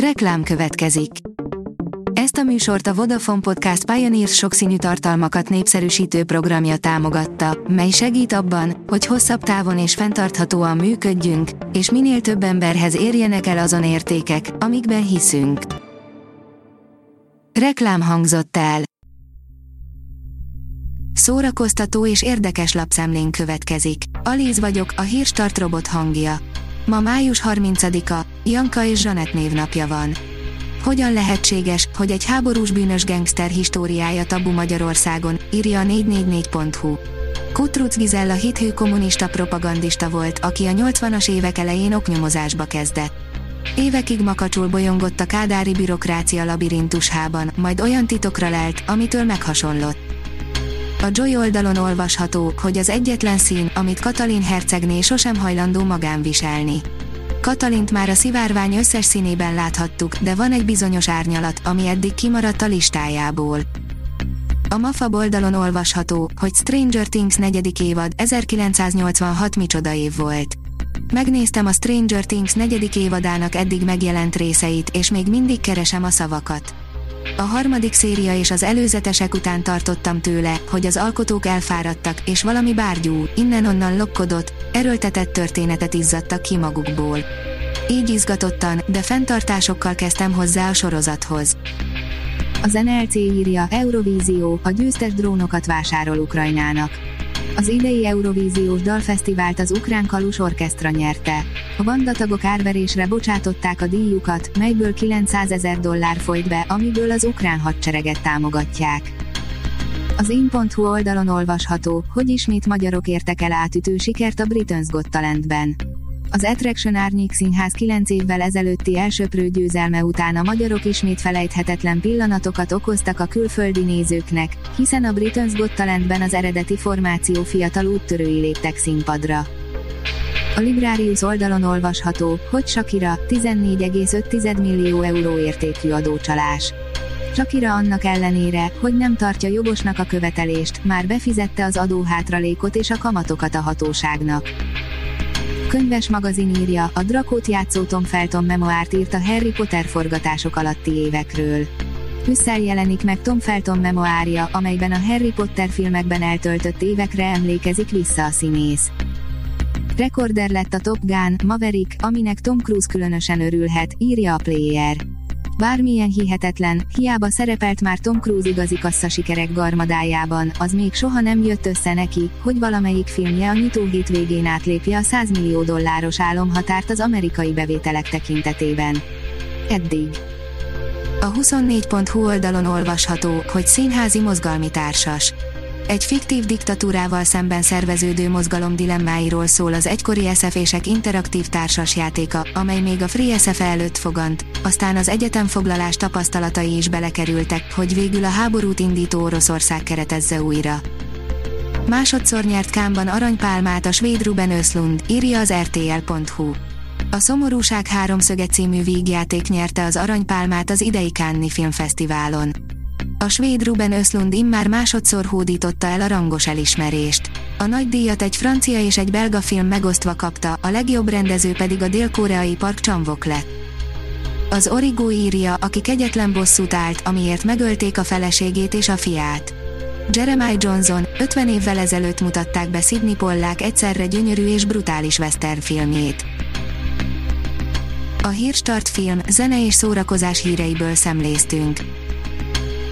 Reklám következik. Ezt a műsort a Vodafone Podcast Pioneers sokszínű tartalmakat népszerűsítő programja támogatta, mely segít abban, hogy hosszabb távon és fenntarthatóan működjünk, és minél több emberhez érjenek el azon értékek, amikben hiszünk. Reklám hangzott el. Szórakoztató és érdekes lapszemlén következik. Alíz vagyok, a hírstart robot hangja. Ma május 30-a, Janka és Zsanett névnapja van. Hogyan lehetséges, hogy egy háborús bűnös gangster históriája tabu Magyarországon, írja a 444.hu. Kutruc Gizella hithű kommunista propagandista volt, aki a 80-as évek elején oknyomozásba kezdett. Évekig makacsul bolyongott a kádári bürokrácia labirintushában, majd olyan titokra lelt, amitől meghasonlott. A Joy oldalon olvasható, hogy az egyetlen szín, amit Katalin hercegné sosem hajlandó magán viselni. Katalint már a szivárvány összes színében láthattuk, de van egy bizonyos árnyalat, ami eddig kimaradt a listájából. A MAFA oldalon olvasható, hogy Stranger Things negyedik évad 1986 micsoda év volt. Megnéztem a Stranger Things negyedik évadának eddig megjelent részeit, és még mindig keresem a szavakat. A harmadik széria és az előzetesek után tartottam tőle, hogy az alkotók elfáradtak, és valami bárgyú, innen-onnan lokkodott, erőltetett történetet izzadtak ki magukból. Így izgatottan, de fenntartásokkal kezdtem hozzá a sorozathoz. Az NLC írja, Eurovízió, a győztes drónokat vásárol Ukrajnának. Az idei Eurovíziós dalfesztivált az Ukrán Kalus Orkesztra nyerte. A bandatagok árverésre bocsátották a díjukat, melyből 900 ezer dollár folyt be, amiből az ukrán hadsereget támogatják. Az in.hu oldalon olvasható, hogy ismét magyarok értek el átütő sikert a Britain's Got Talentben. Az Attraction Árnyék Színház 9 évvel ezelőtti elsöprő győzelme után a magyarok ismét felejthetetlen pillanatokat okoztak a külföldi nézőknek, hiszen a Britain's Got Talentben az eredeti formáció fiatal úttörői léptek színpadra. A Librarius oldalon olvasható, hogy Shakira 14,5 millió euró értékű adócsalás. Shakira annak ellenére, hogy nem tartja jogosnak a követelést, már befizette az adóhátralékot és a kamatokat a hatóságnak. Könyves magazin írja, a Drakót játszó Tom Felton memoárt írt a Harry Potter forgatások alatti évekről. Ősszel jelenik meg Tom Felton memoárja, amelyben a Harry Potter filmekben eltöltött évekre emlékezik vissza a színész. Rekorder lett a Top Gun, Maverick, aminek Tom Cruise különösen örülhet, írja a Player. Bármilyen hihetetlen, hiába szerepelt már Tom Cruise igazi sikerek garmadájában, az még soha nem jött össze neki, hogy valamelyik filmje a nyitó végén átlépje a 100 millió dolláros álomhatárt az amerikai bevételek tekintetében. Eddig. A 24.hu oldalon olvasható, hogy színházi mozgalmi társas. Egy fiktív diktatúrával szemben szerveződő mozgalom dilemmáiról szól az egykori SF-ések interaktív társasjátéka, amely még a Free SF előtt fogant, aztán az egyetemfoglalás tapasztalatai is belekerültek, hogy végül a háborút indító Oroszország keretezze újra. Másodszor nyert Kámban aranypálmát a svéd Ruben Östlund, írja az rtl.hu. A Szomorúság háromszöge című vígjáték nyerte az aranypálmát az idei Cannes Filmfesztiválon. A svéd Ruben Östlund immár másodszor hódította el a rangos elismerést. A nagy díjat egy francia és egy belga film megosztva kapta, a legjobb rendező pedig a dél-koreai Park chan lett. Az Origo írja, aki kegyetlen bosszút állt, amiért megölték a feleségét és a fiát. Jeremiah Johnson 50 évvel ezelőtt mutatták be Sidney Pollack egyszerre gyönyörű és brutális western filmjét. A Hírstart film, zene és szórakozás híreiből szemléztünk.